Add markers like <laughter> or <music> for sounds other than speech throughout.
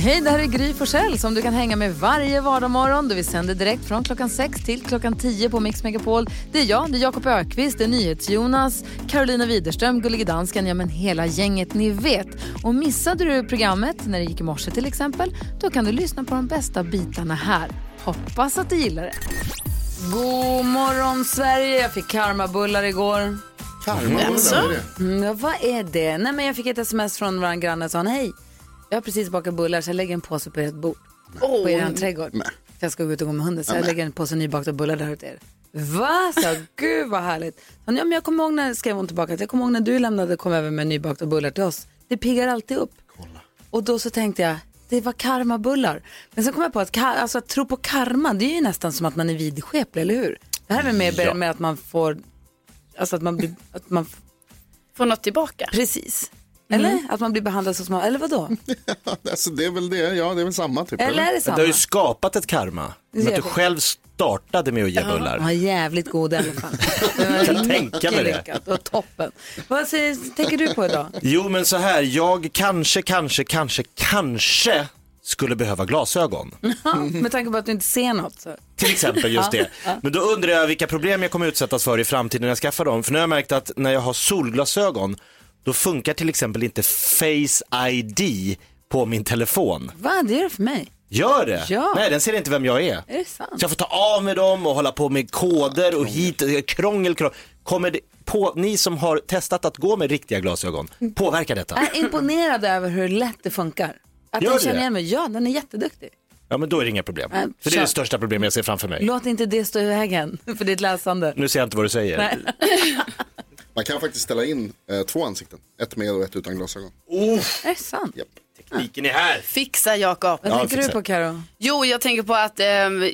Hej, det här är Gry Forssell som du kan hänga med varje vardagsmorgon. Vi sänder direkt från klockan 6 till klockan 10 på Mix Megapol. Det är jag, det är Jakob Ökvist, det är NyhetsJonas, Carolina Widerström, Gullige Dansken, ja men hela gänget ni vet. Och missade du programmet när det gick i morse till exempel, då kan du lyssna på de bästa bitarna här. Hoppas att du gillar det. God morgon Sverige, jag fick karmabullar igår. Karma, Jaså? vad är det? Mm, ja, vad är det? Nej, men jag fick ett sms från vår granne och sa hej. Jag har precis bakat bullar så jag lägger en påse på ert bord. På er trädgård. Nej. För jag ska gå ut och gå med hunden så jag lägger en påse nybakta bullar där åt er. Va? Så gud vad härligt. Så, ja, men jag kommer ihåg när, skrev hon tillbaka, att jag kommer ihåg när du lämnade kom över med nybakta bullar till oss. Det piggar alltid upp. Och då så tänkte jag, det var karmabullar. Men sen kom jag på att, alltså, att tro på karma, det är ju nästan som att man är vidskeplig, eller hur? Det här är med, Ja. med att man får, alltså att man blir, att man Får något tillbaka. Precis. Eller att man blir behandlad så som man, eller vadå? <laughs> Alltså, det är väl det, ja det är väl samma typ. Eller är det Du har ju samma? skapat ett karma. Det att du jag själv startade med att ge Han var bullar. jävligt god i alla fall. <laughs> Det var kan mycket tänka mig det. och toppen. Vad säger, tänker du på idag? Jo men så här, jag kanske, kanske, kanske, kanske skulle behöva glasögon. <laughs> Med tanke på att du inte ser något. Så. Till exempel just det. Men då undrar jag vilka problem jag kommer utsättas för i framtiden när jag skaffar dem. För nu har jag märkt att när jag har solglasögon, då funkar till exempel inte Face ID på min telefon. Va, det gör det för mig. Gör det? Ja. Nej, den ser inte vem jag är. Är det sant? Så jag får ta av med dem och hålla på med koder och hit, krångel, krångel. Kommer det på, ni som har testat att gå med riktiga glasögon, påverkar detta? Jag är imponerad över hur lätt det funkar. Att Gör det? känner igen mig. Ja, den är jätteduktig. Ja men då är det inga problem. Nej, För det är det största problemet jag ser framför mig. Låt inte det stå i vägen för ditt läsande. Nu ser jag inte vad du säger. Nej. <laughs> Man kan faktiskt ställa in eh, två ansikten. Ett med och ett utan glasögon. Är det sant? Japp. Tekniken är här. Fixa Jakob. Vad Ja, tänker du på Karo? Jo, jag tänker på att eh,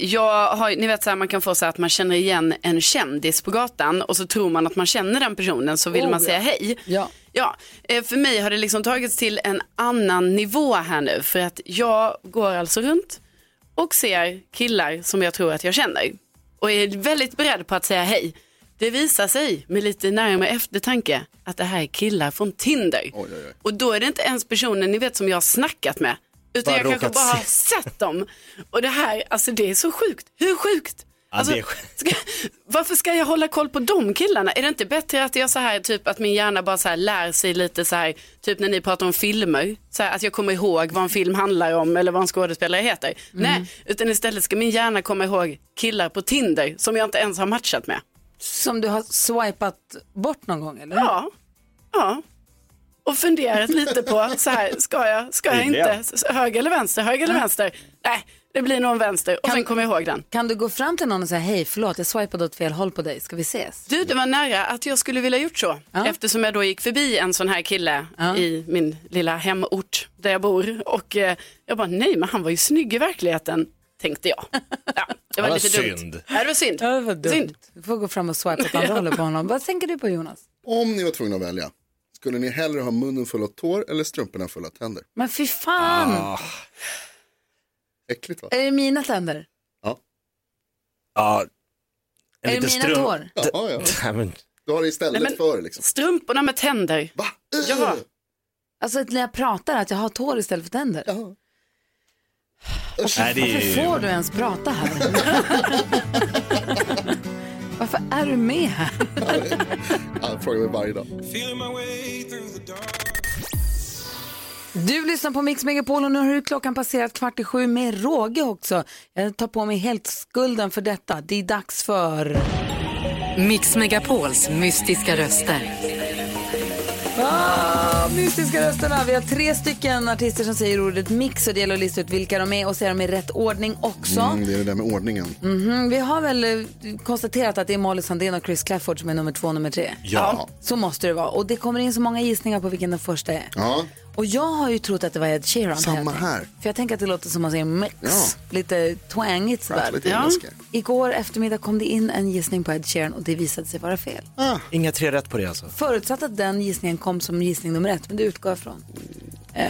jag har, ni vet så här, man kan få så här att man känner igen en kändis på gatan och så tror man att man känner den personen så vill Oh, man ja. säga hej. Ja. Ja, eh, för mig har det liksom tagits till en annan nivå här nu för att jag går alltså runt och ser killar som jag tror att jag känner och är väldigt beredd på att säga hej. Det visar sig med lite närmare eftertanke att det här är killar från Tinder. Oj, oj, oj. Och då är det inte ens personer ni vet som jag har snackat med. Utan Bara jag kanske bara har se. sett dem. Och det här, alltså det är så sjukt. Hur sjukt? Alltså, ska, varför ska jag hålla koll på de killarna? Är det inte bättre att jag så här, typ att min hjärna bara så här lär sig lite så här, typ när ni pratar om filmer, så här, att jag kommer ihåg vad en film handlar om eller vad en skådespelare heter. Nej, utan istället ska min hjärna komma ihåg killar på Tinder som jag inte ens har matchat med. Som du har swipat bort någon gång eller? Ja, ja. Och funderat lite på, så här, ska jag, ska jag inte, höger eller vänster, höger eller vänster? Nej, det blir nog en vänster och sen kommer jag ihåg den. Kan du gå fram till någon och säga hej, förlåt, jag swipade åt fel håll på dig, ska vi ses? Du, det var nära att jag skulle vilja gjort så. Ja. Eftersom jag då gick förbi en sån här kille Ja. i min lilla hemort där jag bor. Och eh, jag bara, nej men han var ju snygg i verkligheten, tänkte jag. Ja, det var Det var lite synd. dumt. Ja, det var synd. Ja, det var dumt. Synd. Du får gå fram och swipa åt andra hållet på honom. Vad tänker du på Jonas? Om ni var tvungna att välja, skulle ni hellre ha munnen full av tår eller strumporna fulla av tänder? Men fy fan! Ah. Äckligt va? Är det mina tänder? Ja, en är det mina strump- tår? Ja, ja. <laughs> Men, Du har det istället Nej, men- för liksom. Strumporna med tänder. Va? Ja. Alltså att när jag pratar att jag har tår istället för tänder. Ja. Nej, det är Varför ju... får du ens prata här? <laughs> Varför är du med här? Jag frågar mig varje dag. Du lyssnar på Mix Megapol och nu har klockan passerat kvart i sju med råge också. Jag tar på mig helt skulden för detta. Det är dags för... Mix Megapols mystiska röster. Ah, mystiska rösterna. Vi har tre stycken artister som säger ordet mix och det gäller att lista ut vilka de är och säga dem i rätt ordning också. Mm, det är det där med ordningen. Mhm, Vi har väl eh, konstaterat att det är Molly Sandén och Chris Clafford som är nummer två och nummer tre. Ja. Så måste det vara. Och det kommer in så många gissningar på vilken den första är. Ja, Och jag har ju trott att det var Ed Sheeran. Samma här. För jag tänker att det låter som att säga mix. Ja. Lite twangigt sådär. Lite Ja. Igår eftermiddag kom det in en gissning på Ed Sheeran och det visade sig vara fel. Inga tre rätt på det alltså. Förutsatt att den gissningen kom som gissning nummer ett, men det utgår jag från. Eh,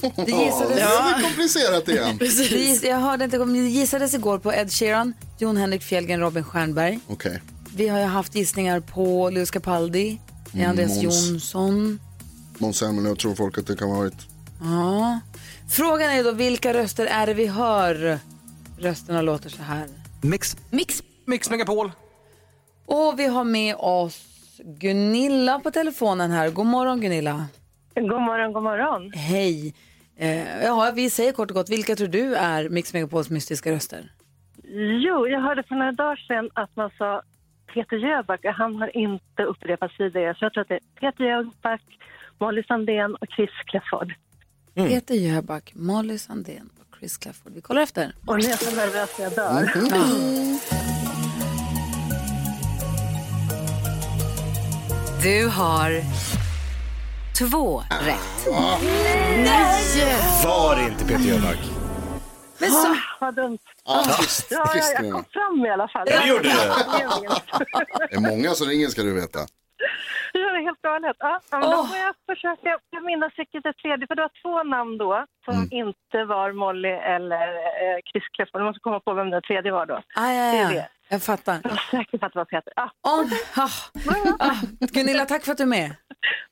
det gissades, Ja, det är komplicerat igen. <laughs> giss, jag hörde inte, det gissades igår på Ed Sheeran, Jon Henrik Fjällgren, Robin Stjernberg. Okej. Vi har ju haft gissningar på Lewis Capaldi, Andreas Måns. Jonsson. Måns Zelmerlöw tror folk att det kan ha varit. Ja. Frågan är då vilka röster är det vi hör? Rösterna låter så här. Mix. Mix. Mix Megapol. Och vi har med oss Gunilla på telefonen här. God morgon Gunilla. God morgon, god morgon. Hej. Eh, ja, vi säger kort och gott, vilka tror du är Mix Megapols mystiska röster? Jo, jag hörde för några dagar sedan att man sa Peter Jöback. Han har inte upprepat tidigare. Så jag tror att det är Peter Jöback, Molly Sandén och Chris Clafford. Peter Jöback, Molly Sandén och Chris Clafford. Vi kollar efter. Och nu är jag så nervös att jag dör. Du har två rätt. Var inte Peter Jöback. Men så, Vad dumt. Ah, Ja, trist jag, kom fram i alla fall. Ja, det gjorde du. Det är många som ringer ska du veta. Ja, det är helt galet. Ja, ja, men då får jag försöka jag minnas vilket det tredje, för det var två namn då som Mm. inte var Molly eller eh, Chris Clafford. Jag måste komma på vem det tredje var då. ah, ja, Det är ja. det. Jag fattar. Jag var säker på att det var Peter. Ah, Om, ah, ah, Gunilla, tack för att du är med.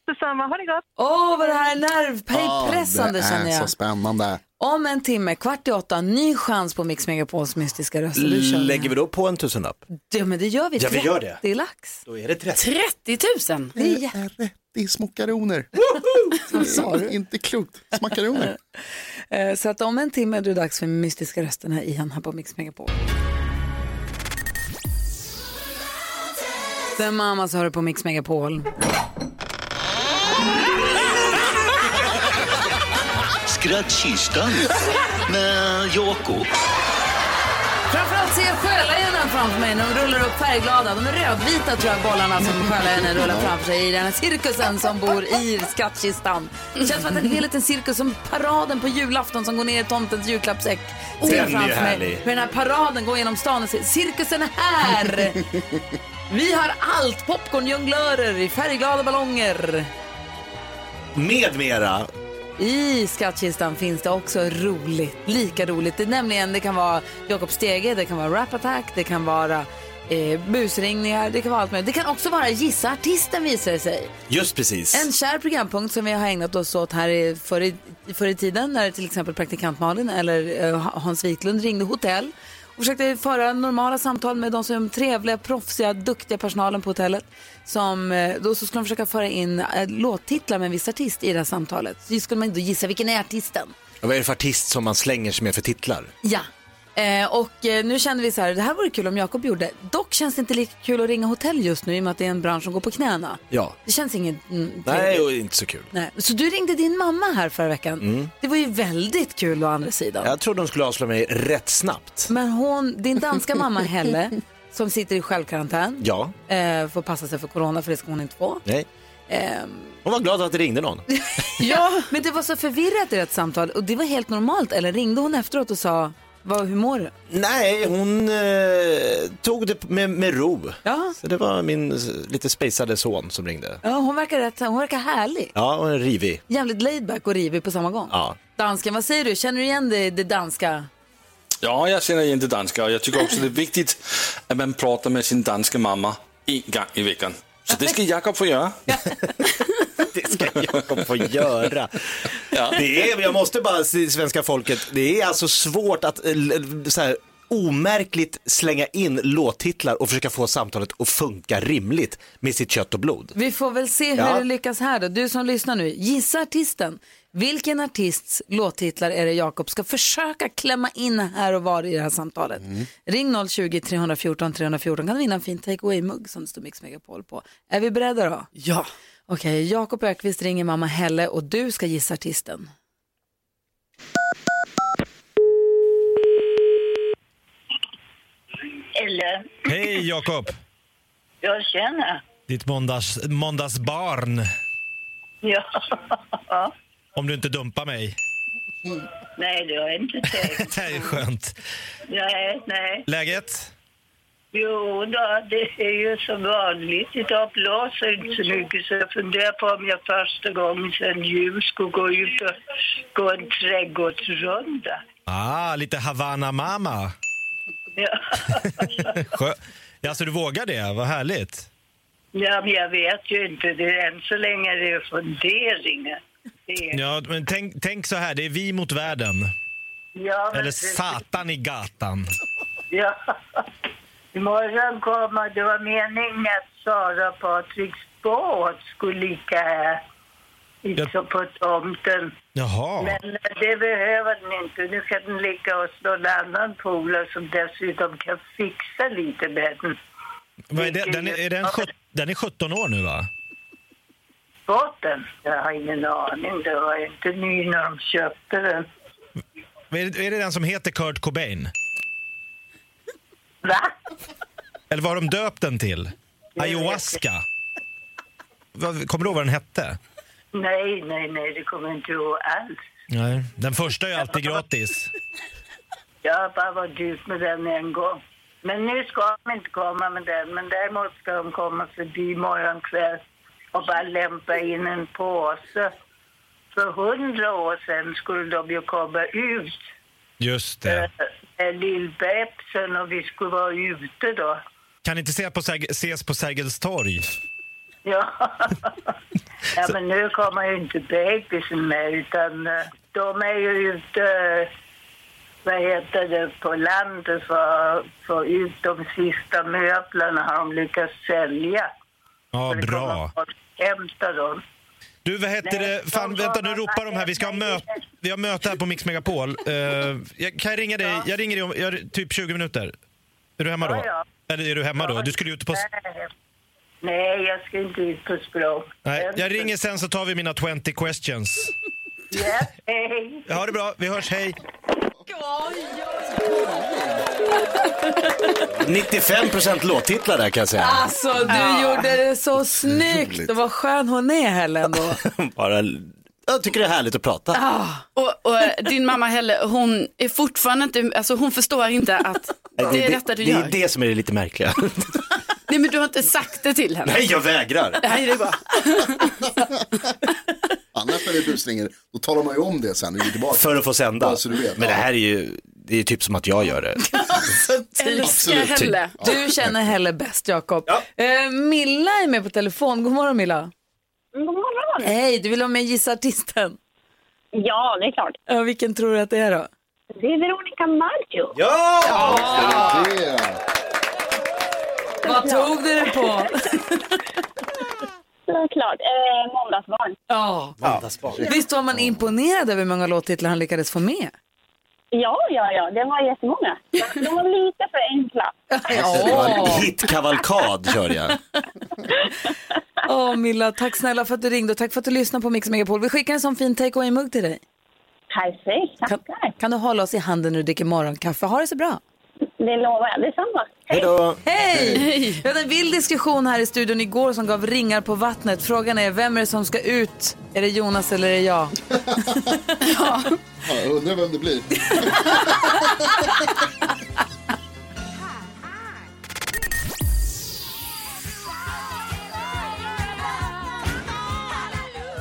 detsamma, ha det gott! Åh, vad det här är nervpressande det känner är jag. så spännande. Om en timme, kvart i åtta, ny chans på Mix Megapols mystiska röster. Du kör Lägger vi då på en tusenlapp? Ja, men det gör vi. Ja, vi gör det. Det är lax. Då är det 30. 30 000. Det är jä- är rätt i smockaroner. Sa du? Inte klokt. Smackaroner. <laughs> Eh, Så att om en timme är det dags för mystiska rösterna igen här på Mix Megapol. The Mamas hör på Mix Megapol. Skrattkistan med Jakob. Framförallt ser jag sjölejonen framför mig när de rullar upp färgglada. De är rödvita tror jag bollarna som sjölejonen rullar framför sig i den här cirkusen som bor i skattkistan. Det känns som att det är en liten cirkus som paraden på julafton som går ner i tomtens julklappssäck. Ser jag framför mig hur den här paraden går genom stan och säger cirkusen är här. Vi har allt, popcornjonglörer i färgglada ballonger. Med mera. I skattkistan finns det också roligt, lika roligt. Det, nämligen, det kan vara Jakob Stege, det kan vara Rap Attack, det kan vara eh, busringningar, det kan vara allt möjligt. Det kan också vara Gissa artisten visar det sig. Just precis. En kär programpunkt som vi har ägnat oss åt här i- förr i, förr i tiden när till exempel praktikant Malin eller eh, Hans Wiklund ringde hotell och försökte föra normala samtal med de som trevliga, proffsiga, duktiga personalen på hotellet. Som, eh, då så skulle de försöka föra in eh, låttitlar med en viss artist i det här samtalet. Så skulle man då gissa vilken är artisten. Och vad är det för artist som man slänger sig med för titlar? Ja. Eh, och eh, nu kände vi så här, det här vore kul om Jakob gjorde. Dock känns det inte lika kul att ringa hotell just nu i och med att det är en bransch som går på knäna. Ja. Det känns inget mm, Nej, och inte så kul. Nej. Så du ringde din mamma här förra veckan. Det var ju väldigt kul å andra sidan. Jag trodde de skulle avslå mig rätt snabbt. Men hon, din danska mamma Helle, <laughs> som sitter i självkarantän, Ja, eh, får passa sig för corona för det ska hon inte få. nej. Ehm, Hon var glad att det ringde någon. <laughs> ja, men det var så förvirrat i ett samtal och det var helt normalt. Eller ringde hon efteråt och sa, vad, hur mår du? Nej, hon eh, tog det med, med ro. Ja. Så det var min eh, lite spejsade son som ringde. Ja, hon verkar, rätt, hon verkar härlig. Ja, och en rivig. Jävligt laidback och rivig på samma gång. Ja. Dansken, vad säger du? Känner du igen det, det danska? Ja, jag känner igen det danska och jag tycker också det är viktigt att man pratar med sin danska mamma en gång i veckan. Så det ska Jakob få göra. <laughs> Det ska jag få göra. Ja. Det är, jag måste bara säga svenska folket, det är alltså svårt att eh, så här, omärkligt slänga in låttitlar och försöka få samtalet att funka rimligt med sitt kött och blod. Vi får väl se hur Ja. det lyckas här då. Du som lyssnar nu, gissa artisten. Vilken artists låttitlar är det Jakob ska försöka klämma in här och var i det här samtalet? Ring 020-314 314 kan du vinna en fin take away-mugg som det står Mix Megapol på. Är vi beredda då? Ja. Okej, Jakob Ökvist ringer mamma Helle och du ska gissa artisten. Eller, Hej Jakob! jag känner. Ditt måndags, måndagsbarn. Ja. Om du inte dumpar mig. Nej, det har jag inte tänkt. <laughs> Det här är skönt. Nej, nej. Läget? Jo då, det är ju som vanligt. Idag blåser inte så mycket så jag funderar på om jag första gången sedan jul skulle gå ut och gå en trädgårdsrunda. Ah, lite Havana Mama. Ja. <laughs> Ja, alltså du vågar det? Vad härligt. ja, men jag vet ju inte. Det är än så länge är det funderingar. Det är... Ja, men tänk, tänk så här, det är vi mot världen. Ja, men Eller det- Satan i gatan. Ja. Imorgon kommer, det var meningen att Sara Patriks båt skulle ligga här. Liksom på tomten. Jaha. Men det behöver den inte. Nu kan den ligga hos någon annan polare som dessutom kan fixa lite med den. Vad är, det? Den, är, är den, den är 17 år nu va? Båten? Jag har ingen aning. Det var inte ny när de köpte den. Är det, är det den som heter Kurt Cobain? Va? Eller vad har de döpt den till? Ayahuasca? Vad- Kommer du ihåg vad den hette? Nej, nej, nej, det kommer jag inte ihåg alls. Nej. Den första är ju alltid gratis. Jag har bara varit ut med den en gång. Men nu ska de inte komma med den. Men däremot ska de komma förbi imorgon kväll och bara lämpa in en påse. För hundra år sedan skulle de ju komma ut Just det. med Lill-Bebsen och vi skulle vara ute då. Kan inte se på, ses på Sergels torg? Ja. <laughs> ja, men nu kommer ju inte bebisen med utan eh, de är ju ute, eh, vad heter det, på landet för att få ut de sista möblerna har de lyckats sälja. Ja, bra. Hämta dem. Du, vad heter Nej, det? Fan, vänta, nu ropar de här. Vi ska ha möte. Vi har möte här på Mix Megapol. Uh, jag, kan jag ringa dig? Jag ringer dig om jag, typ 20 minuter. Är du hemma då? Ja, ja. Eller är du hemma då? Du skulle ju ut på... Nej. Jag ska inte ut på språng. Nej, jag ringer sen så tar vi mina 20 questions. Ja, hej. Ha det bra, vi hörs, hej. 95% låttitlar där kan jag säga. Alltså du gjorde det så snyggt och vad skön hon är Helen då. <laughs> Bara, jag tycker det är härligt att prata. Ah. Och, och din mamma Helle, hon är fortfarande inte, alltså hon förstår inte att det är detta du det, gör. är det som är det lite märkliga. <laughs> Nej men du har inte sagt det till henne. Nej, jag vägrar. Nej, det är bra. <laughs> Annars när det är busringer, då talar man ju om det sen när vi är tillbaka. För att få sända. Bara så du vet. Men det här är ju, det är typ som att jag gör det. <laughs> Älskar Absolut. Helle. Du känner Helle bäst Jakob. Eh, Milla är med på telefon. God morgon Milla. God morgon. Hej, du vill vara med gissa artisten? Ja, det är klart. Ja, vilken tror du att det är då? Det är Veronica Maggio. Ja! Det. Vad tog du det på? <laughs> Såklart. Eh, måndagsbarn. Ja. Måndagsbarn. Visst var man imponerad över hur många låttitlar han lyckades få med? Ja, ja, ja. Det var jättemånga. De var lite för enkla. Det var en hitkavalkad körde jag. <laughs> Åh Milla, tack snälla för att du ringde och tack för att du lyssnade på Mix Megapol. Vi skickar en sån fin take away-mugg till dig. Perfekt, Kan, tackar. kan du hålla oss i handen när du dricker morgonkaffe? Ha det så bra. Det lovar jag. Detsamma. Hej då. Hej! Vi hade en vild diskussion här i studion igår som gav ringar på vattnet. Frågan är, vem är det som ska ut? Är det Jonas eller är det jag? Ja, jag undrar vem det blir. <laughs>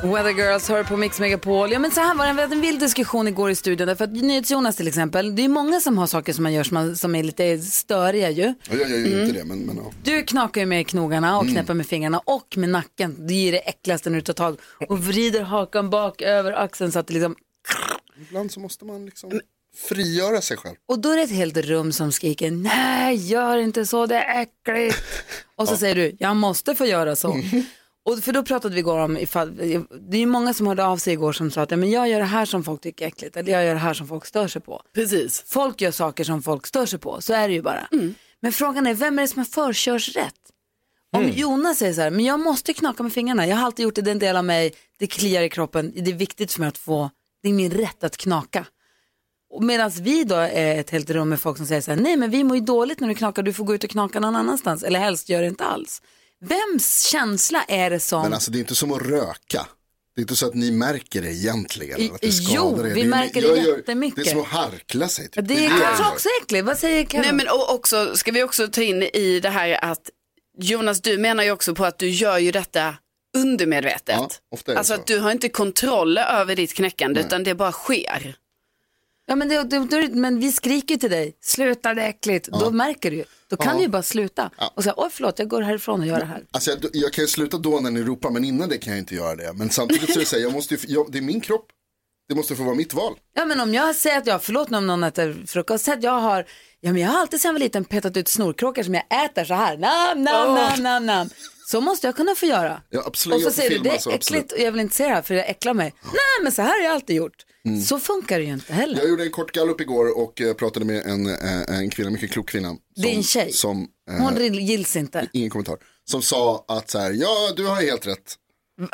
Weather Girls hör på Mix Megapol. Ja, men så här var det, vi hade en vild diskussion igår i studion. Därför att NyhetsJonas till exempel, det är många som har saker som man gör som, man, som är lite störiga ju. Ja, Jag gör ju inte det, men, men ja. Du knakar ju med knogarna och knäpper med fingrarna och med nacken. Det är det äckligaste när du tar tag och vrider hakan bak över axeln så att det liksom... Ibland så måste man liksom frigöra sig själv. Och då är det ett helt rum som skriker nej, gör inte så, det är äckligt. <laughs> Och så säger du, jag måste få göra så. <laughs> Och för då pratade vi igår om, ifall, det är ju många som hörde av sig igår som sa att ja, men jag gör det här som folk tycker är äckligt eller jag gör det här som folk stör sig på. Precis. Folk gör saker som folk stör sig på, så är det ju bara. Men frågan är, vem är det som har förkörsrätt? Om Jonas säger så här, men jag måste knaka med fingrarna, jag har alltid gjort det, det är en del av mig, det kliar i kroppen, det är viktigt för mig att få, det är min rätt att knaka. Medan vi då är ett helt rum med folk som säger så här, nej men vi mår ju dåligt när du knakar, du får gå ut och knaka någon annanstans, eller helst gör det inte alls. Vems känsla är det som... Men alltså det är inte som att röka. Det är inte så att ni märker det egentligen. I- eller att det jo, skadar er. vi är- märker det jag gör- jättemycket. Det är som att harkla sig. Typ. Det är det kanske också äckligt. Vad säger Karin? Nej men och också, ska vi också ta in i det här att Jonas du menar ju också på att du gör ju detta undermedvetet. Ja, ofta är det alltså så. att du har inte kontroll över ditt knäckande utan det bara sker. Ja, men, det, det, det, men vi skriker till dig, sluta det är äckligt. Då märker du ju. Då kan Ja. du ju bara sluta och säga, oj förlåt, jag går härifrån och gör det här. Alltså jag, jag kan ju sluta då när ni ropar, men innan det kan jag inte göra det. Men samtidigt så är det så här, jag måste ju, jag, det är min kropp. Det måste få vara mitt val. Ja men om jag säger att jag, förlåt om någon äter frukost, att jag har, ja men jag har alltid sedan jag var liten petat ut snorkråkor som jag äter så här, nam, nam, Åh. nam, nam, nam. Så måste jag kunna få göra. Ja, absolut. Och så säger du, det är äckligt och jag vill inte se det här för det äcklar mig. Nej men så här har jag alltid gjort. Mm. Så funkar det ju inte heller. Jag gjorde en kort gallup igår och eh, pratade med en, eh, en kvinna, mycket klok kvinna. Som, Din tjej? Som, eh, Hon gills inte. ingen kommentar. Som sa att så här, ja du har helt rätt.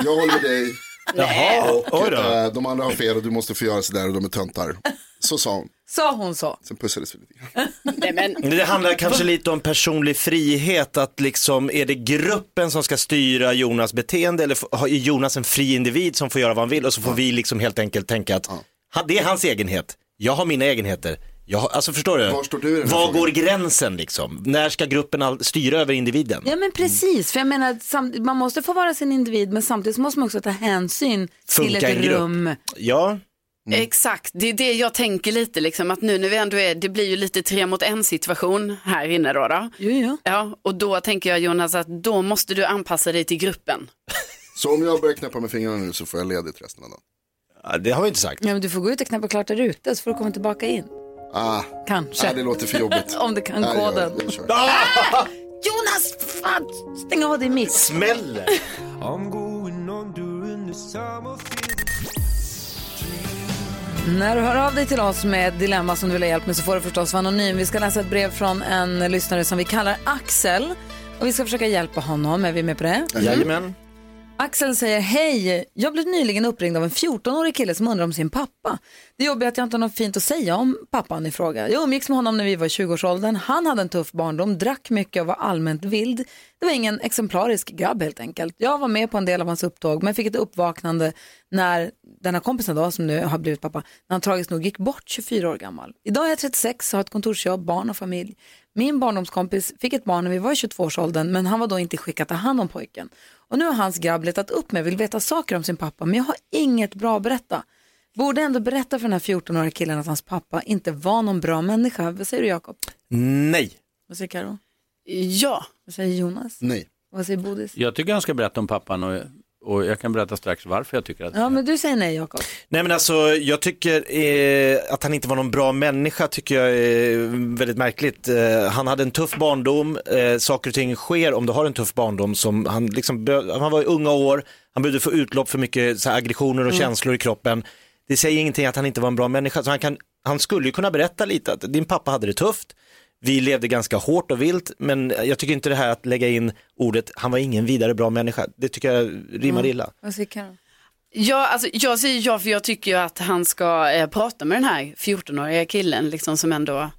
Jag håller med dig. <laughs> Jaha, och då. eh, de andra har fel och du måste få göra sådär och de är töntar. Så sa hon. Sa hon så? Sen pussades vi lite grann. Det handlar kanske lite om personlig frihet, att liksom, är det gruppen som ska styra Jonas beteende eller är Jonas en fri individ som får göra vad han vill och så får vi liksom helt enkelt tänka att ha- det är hans egenhet, jag har mina egenheter. Jag har, alltså förstår du? Var står du Var frågan? går gränsen liksom? När ska gruppen all, styra över individen? Ja men precis, för jag menar sam- man måste få vara sin individ men samtidigt måste man också ta hänsyn till Funka ett grupp. rum. Ja, Exakt, det är det jag tänker lite liksom att nu när vi ändå är, det blir ju lite tre mot en situation här inne då. då. Jo, jo. Ja, och då tänker jag Jonas att då måste du anpassa dig till gruppen. Så om jag börjar knäppa med fingrarna nu så får jag ledigt resten av dagen. Ja, det har vi inte sagt. Ja, men du får gå ut och knäppa klart där ute så får du komma tillbaka in. Ah, Kanske. ah, det låter för jobbigt. <laughs> Om du kan jag- koden. jag kör. Ah! Jonas, fan, stäng av din mick. Smäller. <laughs> När du hör av dig till oss med ett dilemma som du vill ha hjälp med så får du förstås vara anonym. Vi ska läsa ett brev från en lyssnare som vi kallar Axel. Och vi ska försöka hjälpa honom. Är vi med på det? Jajamän. Axel säger hej, jag blev nyligen uppringd av en 14-årig kille som undrar om sin pappa. Det jobbiga är att jag inte har något fint att säga om pappan i fråga. Jag umgicks med honom när vi var i 20-årsåldern. Han hade en tuff barndom, drack mycket och var allmänt vild. Det var ingen exemplarisk grabb helt enkelt. Jag var med på en del av hans upptåg men fick ett uppvaknande när den här kompisen då, som nu har blivit pappa, när han tragiskt nog gick bort 24 år gammal. Idag är jag 36, har ett kontorsjobb, barn och familj. Min barndomskompis fick ett barn när vi var i 22-årsåldern men han var då inte skickad att ta hand om pojken. Och nu har hans grabb letat upp mig, vill veta saker om sin pappa men jag har inget bra att berätta. Borde ändå berätta för den här 14-åriga killen att hans pappa inte var någon bra människa. Vad säger du Jakob? Nej. Vad säger Karo? Ja. Vad säger Jonas? Nej. Vad säger Bodis? Jag tycker han ska berätta om pappan och, och jag kan berätta strax varför jag tycker att Ja men du säger nej Jakob. Nej men alltså jag tycker eh, att han inte var någon bra människa tycker jag är väldigt märkligt. Eh, han hade en tuff barndom, eh, saker och ting sker om du har en tuff barndom som han liksom, han var i unga år, han behövde få utlopp för mycket så här, aggressioner och Mm. känslor i kroppen. Det säger ingenting att han inte var en bra människa, så han, kan, han skulle ju kunna berätta lite att din pappa hade det tufft, vi levde ganska hårt och vilt, men jag tycker inte det här att lägga in ordet, han var ingen vidare bra människa, det tycker jag rimmar Mm. illa. Vad säger? Ja, alltså, jag säger ja för jag tycker ju att han ska eh, prata med den här 14-åriga killen liksom, som ändå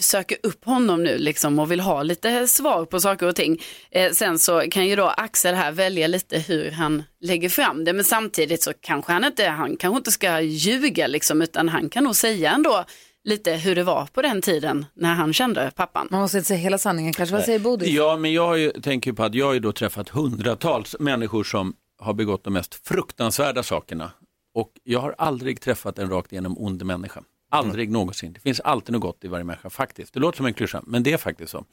söker upp honom nu liksom, och vill ha lite svar på saker och ting. Eh, sen så kan ju då Axel här välja lite hur han lägger fram det men samtidigt så kanske han inte, han kanske inte ska ljuga liksom, utan han kan nog säga ändå lite hur det var på den tiden när han kände pappan. Man måste inte säga hela sanningen kanske. Vad säger Bodis? Ja, men jag ju, tänker på att jag har ju då träffat hundratals människor som har begått de mest fruktansvärda sakerna. Och jag har aldrig träffat en rakt igenom ond människa. Aldrig någonsin. Det finns alltid något gott i varje människa faktiskt. Det låter som en klyscha, men det är faktiskt så.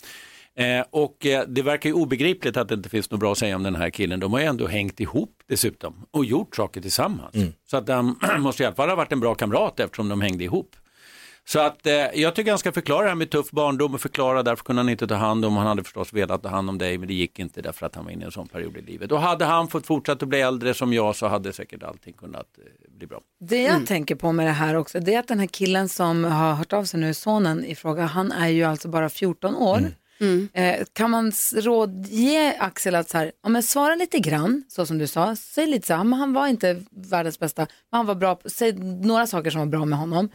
Eh, och eh, det verkar ju obegripligt att det inte finns något bra att säga om den här killen. De har ju ändå hängt ihop dessutom och gjort saker tillsammans. Så att de <clears throat> måste i alla fall ha varit en bra kamrat eftersom de hängde ihop. Så att eh, jag tycker han ska förklara det här med tuff barndom och förklara därför kunde han inte ta hand om, han hade förstås velat ta hand om dig men det gick inte därför att han var inne i en sån period i livet. Och hade han fått fortsätta bli äldre som jag så hade säkert allting kunnat eh, bli bra. Det jag tänker på med det här också, det är att den här killen som har hört av sig nu, sonen i fråga, han är ju alltså bara 14 år. Eh, kan man rådge Axel att så här, ja, men svara lite grann, så som du sa, säg lite så här, men han var inte världens bästa, men han var bra, på- säg några saker som var bra med honom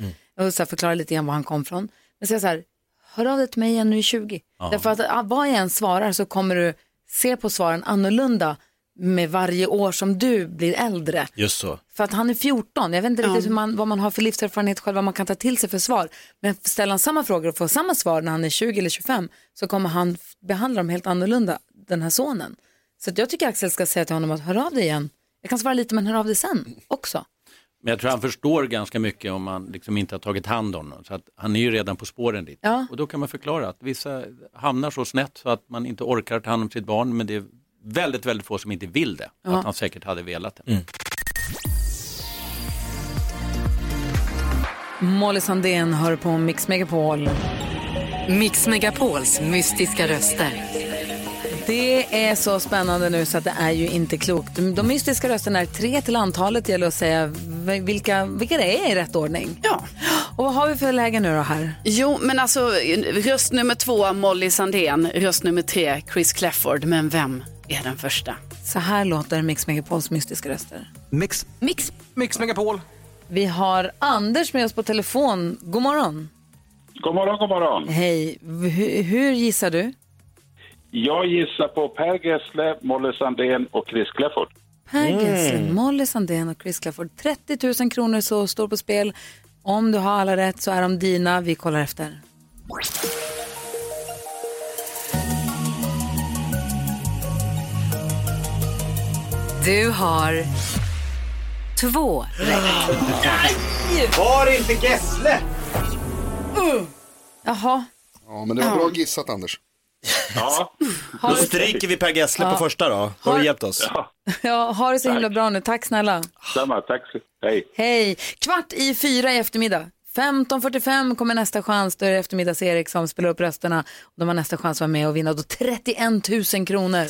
och så förklara lite grann var han kom från. Men säg så här, hör av dig till mig igen nu i 20. Ja. Därför att ah, vad jag än svarar så kommer du se på svaren annorlunda med varje år som du blir äldre. Just så. För att han är 14, jag vet inte riktigt hur man, vad man har för livserfarenhet själv, vad man kan ta till sig för svar. Men ställer han samma frågor och får samma svar när han är 20 eller 25 så kommer han behandla dem helt annorlunda, den här sonen. Så jag tycker Axel ska säga till honom att hör av dig igen. Jag kan svara lite men hör av dig sen också. Men jag tror han förstår ganska mycket om man liksom inte har tagit hand om honom. Så att han är ju redan på spåren dit. Ja. Och då kan man förklara att vissa hamnar så snett så att man inte orkar ta hand om sitt barn. Men det är väldigt, väldigt få som inte vill det. Ja. Att han säkert hade velat det. Molly Sandén hör på Mix Megapol. Mix Megapols mystiska röster. Det är så spännande nu så att det är ju inte klokt. De, mystiska rösterna är tre till antalet. Det gäller att säga vilka, vilka det är i rätt ordning. Ja. Och vad har vi för läge nu då här? Jo, men alltså röst nummer två Molly Sandén, röst nummer tre Chris Clefford. Men vem är den första? Så här låter Mix Megapols mystiska röster. Mix. Mix. Mix Megapol. Vi har Anders med oss på telefon. God morgon. God morgon, god morgon. Hej. Hur, hur gissar du? Jag gissar på Per Gessle, Molly Sandén och Chris Clefford. Per Mm. Gessle, Molly Sandén och Chris Clafford. 30 000 kronor så står på spel. Om du har alla rätt så är de dina. Vi kollar efter. Du har två rätt. Var inte Gessle? Jaha. Ja, men det var bra gissat Anders. Ja. Då stryker vi Per Gessle Ja. på första då. Har du hjälpt oss? Ja, ha det så himla bra nu. Tack snälla. Samma, tack. Hej. Hej. Kvart i fyra i eftermiddag. 15.45 kommer nästa chans. Då är det eftermiddags-Erik som spelar upp rösterna. De har nästa chans att vara med och vinna då 31 000 kronor.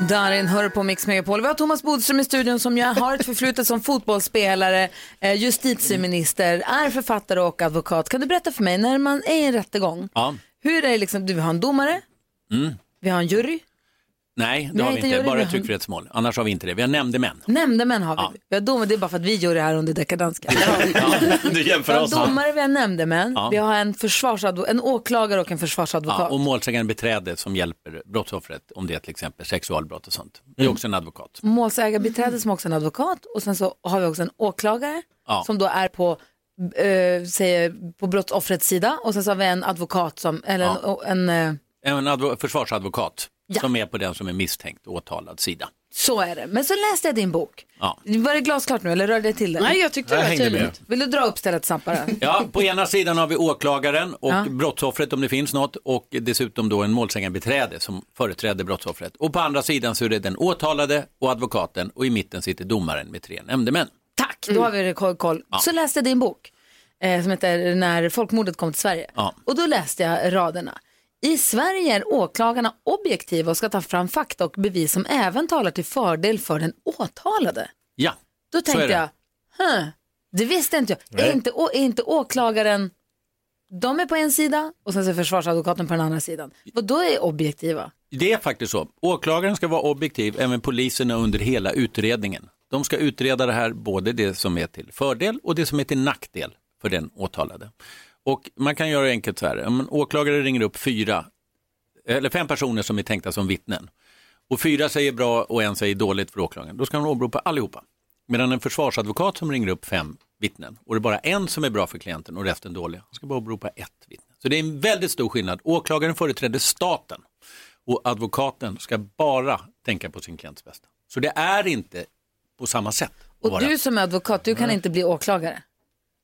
Darin hör på Mix Megapol. Vi har Thomas Bodström i studion som ju har ett förflutet som fotbollsspelare, eh, justitieminister, är författare och advokat. Kan du berätta för mig, när man är i en rättegång, Ja. hur är det liksom, du har en domare, Mm. vi har en jury, Nej, det Nej, har vi inte inte. Bara vi ett har- tryckfrihetsmål. Annars har vi inte det. Vi har nämndemän. nämndemän har vi. Ja. Vi har domare, det är bara för att vi gör det här under dekadanskan. Du Vi <laughs> jämför har oss. domare, vi har nämndemän, Ja. vi har en, försvarsadvo- en åklagare och en försvarsadvokat. Ja, och målsägande beträde som hjälper brottsoffret om det är till exempel sexualbrott och sånt. Det är också en advokat. Målsägarbiträde som också är en advokat och sen så har vi också en åklagare Ja. som då är på, eh, säger, på brottsoffrets sida och sen så har vi en advokat som, eller en, en eh, En advo- försvarsadvokat Ja. som är på den som är misstänkt och åtalad sida. så är det. Men så läste jag din bok. Ja. Var det glasklart nu eller rörde det till det? Nej, jag tyckte Jag det var tydligt. med. Vill du dra upp stället snabbt bara? <laughs> Ja, på ena sidan har vi åklagaren och Ja. brottsoffret om det finns något och dessutom då en målsägandebiträde som företräder brottsoffret. Och på andra sidan så är det den åtalade och advokaten och i mitten sitter domaren med tre nämndemän. Tack, då har vi det koll. koll. Så läste jag din bok eh, som heter När folkmordet kom till Sverige. Ja. Och då läste jag raderna. I Sverige är åklagarna objektiva och ska ta fram fakta och bevis som även talar till fördel för den åtalade. Ja, Då så tänkte är det. jag, huh, det visste inte jag. Är Nej. inte, å- är inte åklagaren, de är på en sida och sen så är försvarsadvokaten på den andra sidan. Och då är objektiva. Det är faktiskt så. Åklagaren ska vara objektiv, även poliserna under hela utredningen. De ska utreda det här, både det som är till fördel och det som är till nackdel för den åtalade. Och man kan göra det enkelt så här, om en åklagare ringer upp fyra, eller fem personer som är tänkta som vittnen och fyra säger bra och en säger dåligt för åklagaren, då ska man åberopa allihopa. Medan en försvarsadvokat som ringer upp fem vittnen och det är bara en som är bra för klienten och resten dålig, han ska bara åberopa ett vittne. Så det är en väldigt stor skillnad. Åklagaren företräder staten och advokaten ska bara tänka på sin klients bästa. Så det är inte på samma sätt. Och du som är advokat, du kan Nej. inte bli åklagare.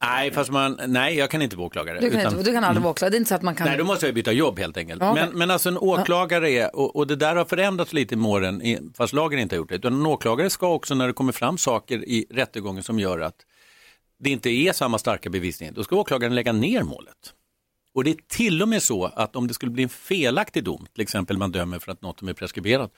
Nej, fast man, nej, jag kan inte vara åklagare. Du kan, utan- inte, du kan aldrig vara åklagare. Det är inte så att man kan... Nej, då måste jag byta jobb helt enkelt. Okej. men, men alltså en åklagare är, och, och det där har förändrats lite med åren, i- fast lagen inte har gjort det, utan en åklagare ska också när det kommer fram saker i rättegången som gör att det inte är samma starka bevisning, då ska åklagaren lägga ner målet. Och det är till och med så att om det skulle bli en felaktig dom, till exempel man dömer för att något är preskriberat,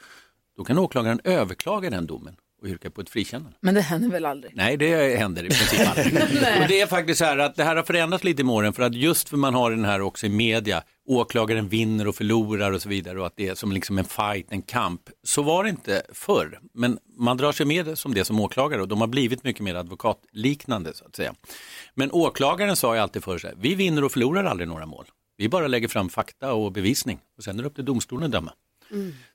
då kan åklagaren överklaga den domen och yrka på ett frikännande. Men det händer väl aldrig? Nej, det händer i princip <laughs> aldrig. och det är faktiskt så här att det här har förändrats lite med åren för att just för man har den här också i media, åklagaren vinner och förlorar och så vidare och att det är som liksom en fight, en kamp. Så var det inte förr, men man drar sig med det som det som åklagare och de har blivit mycket mer advokatliknande så att säga. Men åklagaren sa ju alltid för sig, vi vinner och förlorar aldrig några mål. Vi bara lägger fram fakta och bevisning och sen är det upp till domstolen att döma.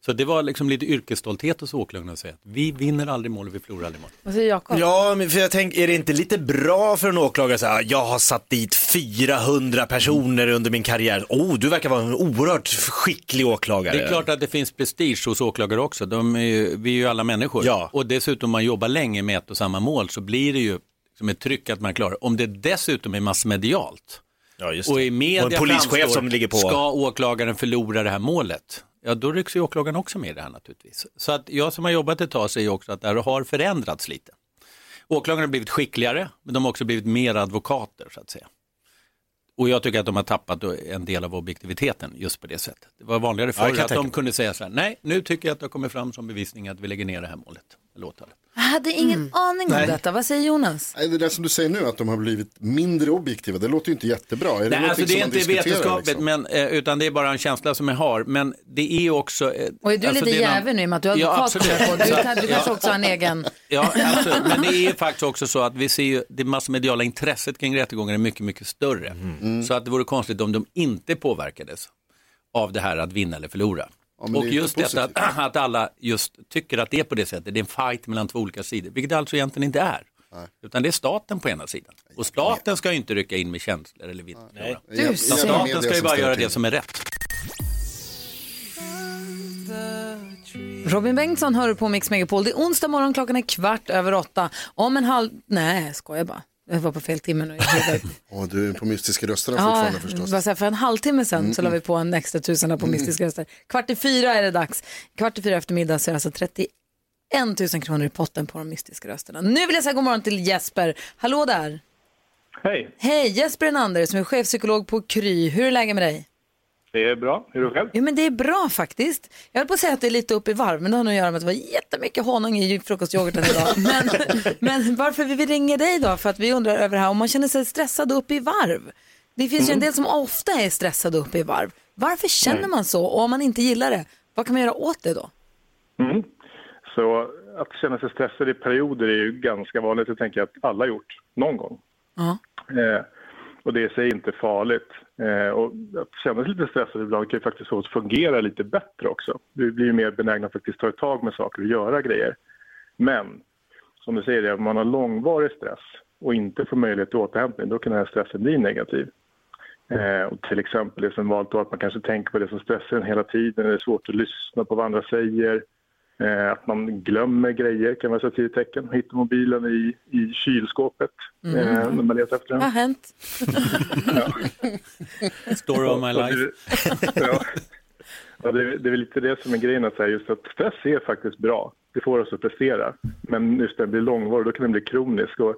Så det var liksom lite yrkesstolthet hos åklagarna att säga att vi vinner aldrig mål och vi förlorar aldrig mål. Vad säger Jakob? Ja, men för jag tänker, är det inte lite bra för en åklagare att säga, jag har satt dit 400 personer under min karriär. Oh, du verkar vara en oerhört skicklig åklagare. Det är klart att det finns prestige hos åklagare också. De är ju, vi är ju alla människor. Ja. Och dessutom om man jobbar länge med ett och samma mål så blir det ju som ett tryck att man klarar. Om det dessutom är massmedialt Ja, just och i media Och en polischef framstår, som ligger på. ska åklagaren förlora det här målet? Ja, då rycks ju åklagaren också med i det här naturligtvis. Så att jag som har jobbat ett tag säger också att det här har förändrats lite. Åklagarna har blivit skickligare, men de har också blivit mer advokater så att säga. Och jag tycker att de har tappat en del av objektiviteten just på det sättet. Det var vanligare Ja, förr kan att de kunde säga så här, nej, nu tycker jag att det har kommit fram som bevisning att vi lägger ner det här målet, eller åtalet. Jag hade ingen aning om Nej. detta. Vad säger Jonas? Nej, det där som du säger nu, att de har blivit mindre objektiva, det låter ju inte jättebra. Är det Nej, alltså det är inte vetenskapligt, liksom? men, eh, utan det är bara en känsla som jag har. Men det är också... eh, Och är du alltså, lite jävel nu i och med att du är Ja, advokat? på. du, kan, du Ja. kanske också har en egen... Ja, absolut. men det är faktiskt också så att vi ser ju det massmediala intresset kring rättegångar är mycket, mycket större. Mm. Så att det vore konstigt om de inte påverkades av det här att vinna eller förlora. Det och just detta att, <clears throat> att alla just tycker att det är på det sättet, det är en fight mellan två olika sidor, vilket det alltså egentligen inte är. Utan det är staten på ena sidan. Och staten ska ju inte rycka in med känslor eller. Nej. Du Staten ska ju bara göra det som är rätt. Robin Bengtsson hör på Mix Megapol. Det är onsdag morgon, klockan är kvart över åtta. Om en halv... Nej, jag skojar bara. Jag var på fel timme nu. Åh, <laughs> du är på mystiska rösterna Ja, fortfarande förstås. bara så här, för en halvtimme sen så la vi på en extra tusen på mystiska röster. Kvart i fyra är det dags. Kvart i fyra eftermiddag så är det alltså 31 000 kronor i potten på de mystiska rösterna. Nu vill jag säga god morgon till Jesper. Hallå där. Hej, Hej, Jesper Enander som är chefpsykolog på Kry. Hur är läget med dig? Det är bra. Hur är du själv? Jo men det är bra faktiskt. Jag höll på att säga att det är lite upp i varv, men det har nog att göra med att det var jättemycket honung i frukostyoghurten idag. <laughs> Men, men varför vi ringer dig då? För att vi undrar över det här om man känner sig stressad upp i varv. Det finns ju en Mm. del som ofta är stressade upp i varv. Varför känner Mm. man så? Och om man inte gillar det, vad kan man göra åt det då? Mm. Så att känna sig stressad i perioder är ju ganska vanligt. Det tänker jag att alla gjort någon gång. Ja. Eh, och det är sig inte farligt. Eh, och att känna sig lite stressad ibland kan ju faktiskt få oss fungera lite bättre också. Vi blir ju mer benägna att faktiskt ta ett tag med saker och göra grejer. Men som du säger, om man har långvarig stress och inte får möjlighet till återhämtning, då kan den här stressen bli negativ. Eh, och till exempel det som valt då att man kanske tänker på det som stressar en hela tiden, det är svårt att lyssna på vad andra säger, eh, att man glömmer grejer kan vara ett tidigt tecken. Hittar mobilen i, i kylskåpet Mm. eh, när man letar efter den. Vad har hänt? <laughs> Story of my life. det- <laughs> ja. Ja, det, är- det är väl lite det som är grejen, att säga just att stress är faktiskt bra. Det får oss att prestera. Men just när det blir långvarig, då kan den bli kronisk. Och,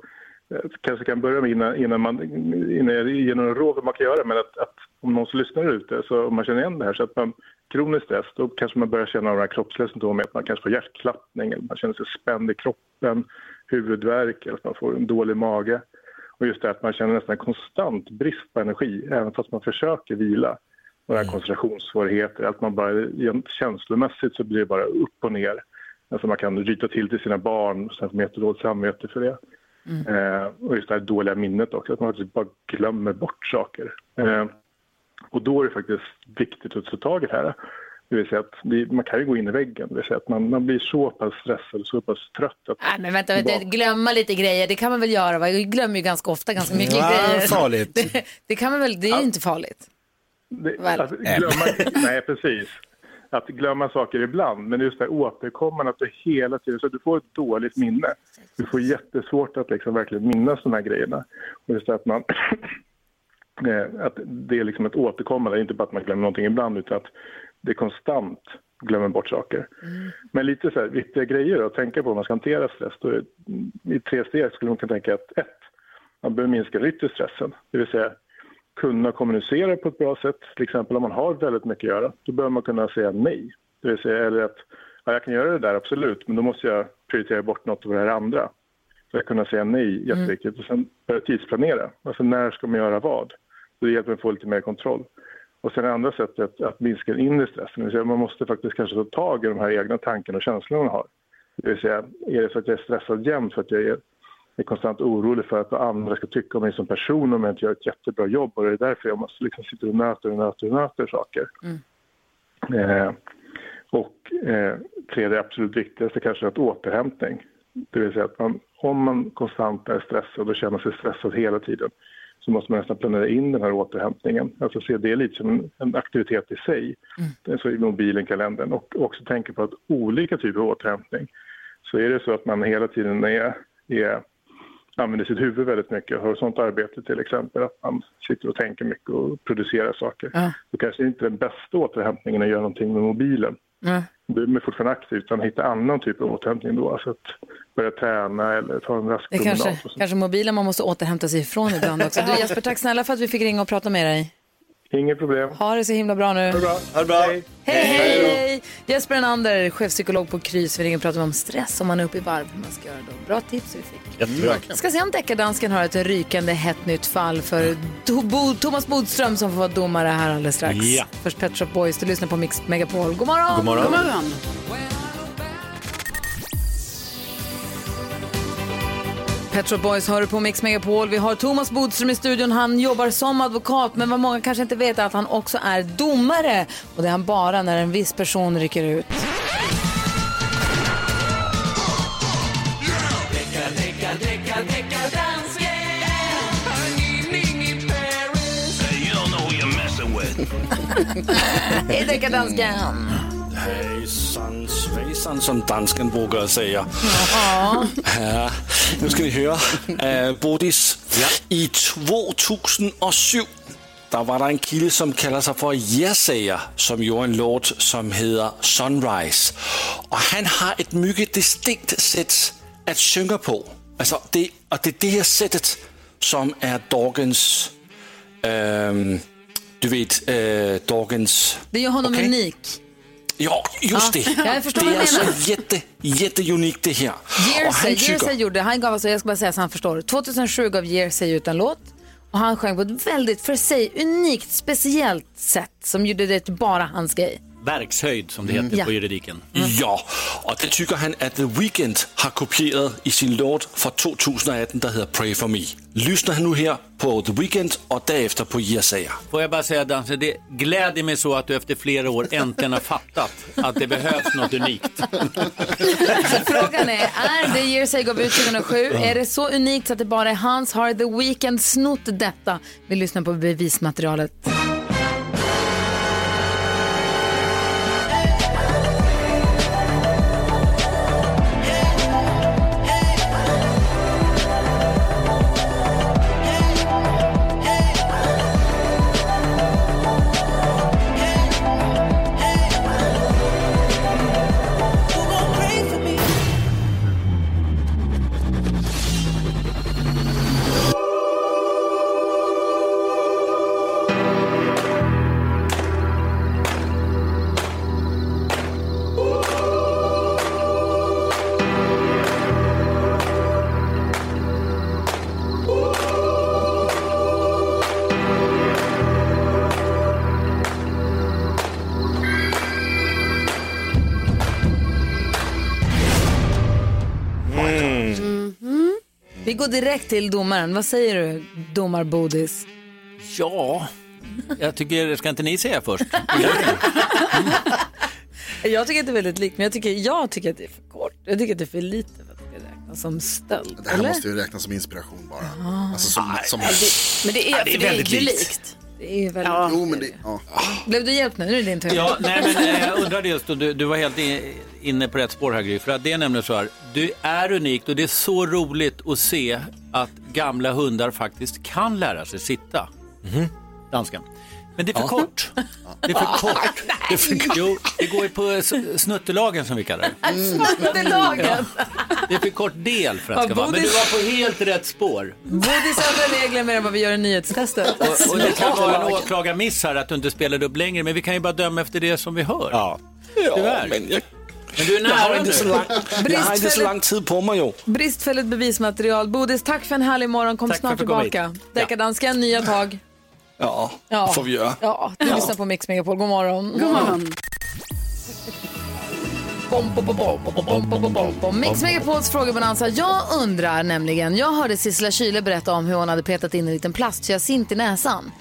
eh, kanske kan börja med innan, innan man innan jag ger några råd vad man kan göra, men att, att om någon som lyssnar ute, så om man känner igen det här, så att man kronisk stress, då kanske man börjar känna de här kroppsliga symptomen, att man kanske får hjärtklappning, eller man känner sig spänd i kroppen, huvudvärk, eller att man får en dålig mage. Och just det att man känner nästan konstant brist på energi, även fast man försöker vila. Några koncentrationssvårigheter, att man bara känslomässigt så blir det bara upp och ner. Alltså man kan ryta till till sina barn, sen får man jättedåligt samvete för det. Eh, och just det här dåliga minnet också, att man faktiskt bara glömmer bort saker. Eh, och då är det faktiskt viktigt att ta tag i det här. Det vill säga att det, man kan ju gå in i väggen, det vill säga att man, man blir så pass stressad och så pass trött att Nej, men vänta, vänta, glömma lite grejer, det kan man väl göra? Va? Jag glömmer ju ganska ofta ganska mycket Ja, grejer. farligt. <laughs> Det, det kan man väl, det är ju inte farligt. Det, alltså, glömma, <laughs> nej, precis. Att glömma saker ibland, men just det här återkommande, att du hela tiden, så att du får ett dåligt minne. Du får jättesvårt att liksom verkligen minnas de här grejerna. Och just det att man, <clears throat> att det är liksom ett återkommande, inte bara att man glömmer någonting ibland, utan att det konstant glömmer bort saker. Men lite så här, viktiga grejer att tänka på om man ska hantera stress. Då är, I tre steg skulle man kunna tänka att ett, man behöver minska den yttre stressen, det vill säga kunna kommunicera på ett bra sätt. Till exempel om man har väldigt mycket att göra, då behöver man kunna säga nej. Det vill säga, eller att ja, jag kan göra det där, absolut, men då måste jag prioritera bort något av det här andra. Så att kunna säga nej, jätteviktigt. Och sen börja tidsplanera. Alltså när ska man göra vad? Så det hjälper en att få lite mer kontroll. Och sen det andra sättet att minska den inre stressen. Det säga man måste faktiskt kanske ta tag i de här egna tankarna och känslorna man har. Det vill säga, är det så att jag är stressad jämt för att jag är, är konstant orolig för att vad andra ska tycka om mig som person om jag inte gör ett jättebra jobb och det är därför jag måste liksom sitta och nöta och nöta och nöta saker. Eh, Och eh, tredje absolut viktigaste kanske är att återhämtning. Det vill säga att man, om man konstant är stressad och känner sig stressad hela tiden så måste man nästan planera in den här återhämtningen. Alltså se det lite som en, en aktivitet i sig, så i mobilen, kalendern. Och också tänka på att olika typer av återhämtning. Så är det så att man hela tiden är, är, använder sitt huvud väldigt mycket, har sånt arbete till exempel, att man sitter och tänker mycket och producerar saker. Ja. Då kanske inte den bästa återhämtningen är att göra någonting med mobilen. Ja. Då är man fortfarande aktiv, utan hitta annan typ av återhämtning då. Alltså att börja träna eller ta en rask Det är promenad. kanske, kanske mobilen man måste återhämta sig ifrån ibland också. Du Jesper, tack snälla för att vi fick ringa och prata med dig. Inget problem. Ha det så himla bra nu. Ha det bra. Ha det bra. Hej. Hej, hej! Jesper Enander, chefpsykolog på Krys. Vi ringer och pratar om stress om man är uppe i varv. Hur man ska göra då. Bra tips vi fick. Jättebra. Ska se om deckardansken har ett rykande hett nytt fall för Bo- Thomas Bodström som får vara domare här alldeles strax. Ja. Först Pet Shop Boys, du lyssnar på Mix Megapol. God morgon! God morgon. God morgon. Pet Shop Boys hör på Mix Megapol. Vi har Thomas Bodström i studion. Han jobbar som advokat, men vad många kanske inte vet är att han också är domare. Och det är han bara när en viss person rycker ut. Hej deckardansken! <laughs> Hejsan svejsan som dansken brukar säga. Ja. Ja, nu ska ni höra. Uh, Bodis, i 2007 där var der en kille som kalder sig för Jersager som gjorde en låt som heter Sunrise. Och han har ett mycket distinkt sätt att sjunga på. Alltså, det, och det är det här sättet som är dagens, ehm, du vet, äh, dagens... Det gör honom Okej. unik. Ja, just Ja, det. jag förstår det vad är alltså jätte, jätteunikt det här. Jersey, Jersey gjorde, han gav alltså, jag ska bara säga så han förstår. 2007 gav Jersey ut en låt och han sjöng på ett väldigt, för sig, unikt, speciellt sätt som gjorde det till bara hans grej. Verkshöjd som det heter Ja. på juridiken. Ja, och det tycker han att The Weeknd har kopierat i sin låt från 2018 der heter Pray For Me. Lyssna nu här på The Weeknd och därefter på Jesaja. Får jag bara säga Danse, det gläder mig så att du efter flera år äntligen har fattat att det behövs något unikt. Så frågan är, är det Jersey gav ut 2007, är det så unikt så att det bara är hans? Har The Weeknd snott detta? Vi lyssnar på bevismaterialet. Går direkt till domaren. Vad säger du, domarbodis? Ja, jag tycker, ska inte ni säga först? <laughs> Jag tycker att det är väldigt likt, men jag tycker, jag tycker att det är för kort. Jag tycker att det är för lite för att det ska räknas som stöld. Det här eller? måste ju räknas som inspiration bara. Ah. Alltså som, som... Men det är, Ja, det är för det är väldigt likt. likt. Är väldigt Ja. Jo, men det, ja. Blev du hjälpt nu? Nu är det din tur. Ja, nej, men eh, jag undrade just, och du, du var helt inne på rätt spår här Gry, för att det är nämligen så här, du är unikt och det är så roligt att se att gamla hundar faktiskt kan lära sig sitta. Danskan. Men det är för Ja. kort. <laughs> <laughs> Det är för kort. Det, är för, jo, det går ju på snuttelagen som vi kallar det. Snuttelagen. Det är för kort del för att Ja, ska vara. Men du var på helt rätt spår. Bodis har regler mer än vad vi gör i nyhetstestet. Och, och det kan vara en åklagarmiss här att du inte spelade upp längre, men vi kan ju bara döma efter det som vi hör. Ja. Tyvärr. men, jag, Men du är jag, har nära inte så lang, jag har inte så lång tid på mig ju. Bristfälligt bevismaterial. Bodis, tack för en härlig morgon. Kom Tack snart tillbaka. Deckardansken, nya tag. Ja, ja. får vi göra. Ja, du lyssnar på Mix Megapol. God morgon. God morgon. Mix Megapols frågebonanza. Jag undrar nämligen, jag hörde Sissela Kyle berätta om hur hon hade petat in en liten plastkyacint i näsan.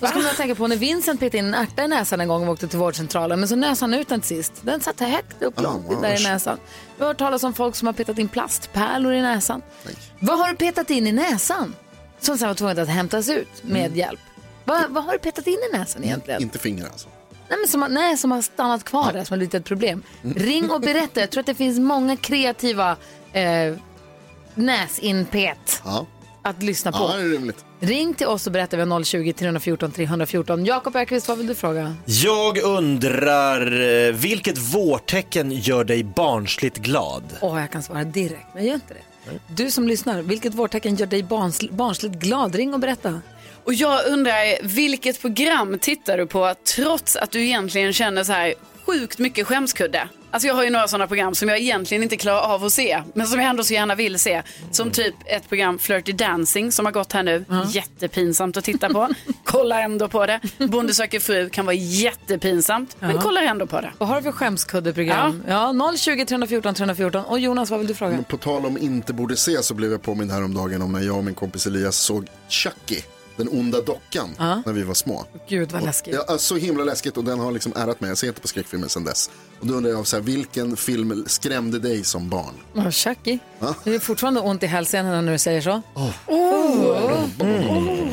Då skulle jag tänka på när Vincent petade in en ärta i näsan en gång och åkte till vårdcentralen, men så näsan ut den till sist. Den satt högt upp långt där i näsan. Vi har hört talas om folk som har petat in plastpärlor i näsan. Vad har du petat in i näsan? Som sen var tvunget att hämtas ut med mm. hjälp. Vad, vad har du petat in i näsan egentligen? Inte fingrar alltså. Nej, men som, har- nej, som har stannat kvar där som har blivit ett problem. Ring och berätta. Jag tror att det finns många kreativa eh, näsinpet Ja, att lyssna på. ja det är rimligt. Ring till oss och berätta. Vi har 020 314 314. Jakob Ökvist, vad vill du fråga? Jag undrar, eh, vilket vårtecken gör dig barnsligt glad? Åh, jag kan svara direkt, men jag gör inte det. Du som lyssnar, vilket vårtecken gör dig barns, barnsligt glad? Ring och berätta. Och jag undrar, vilket program tittar du på trots att du egentligen känner så här sjukt mycket skämskudde? Alltså jag har ju några sådana program som jag egentligen inte klarar av att se, men som jag ändå så gärna vill se. Som typ ett program Flirty Dancing som har gått här nu. Jättepinsamt att titta på. <laughs> Kolla ändå på det. Bonde söker fru kan vara jättepinsamt, men Ja. kollar ändå på det. Vad har du för skämskuddeprogram? Ja. 020 314 314. Och Jonas, vad vill du fråga? På tal om inte borde se så blev jag påmind häromdagen om när jag och min kompis Elias såg Chucky, den onda dockan, Ja. när vi var små. Gud vad läskigt. Ja, så himla läskigt och den har liksom ärat mig. Jag ser inte på skräckfilmer sedan dess. Och då undrar jag, så här, vilken film skrämde dig som barn? Oh, Chucky. Ja. Det är fortfarande ont i hälsenorna när du säger så. Oh.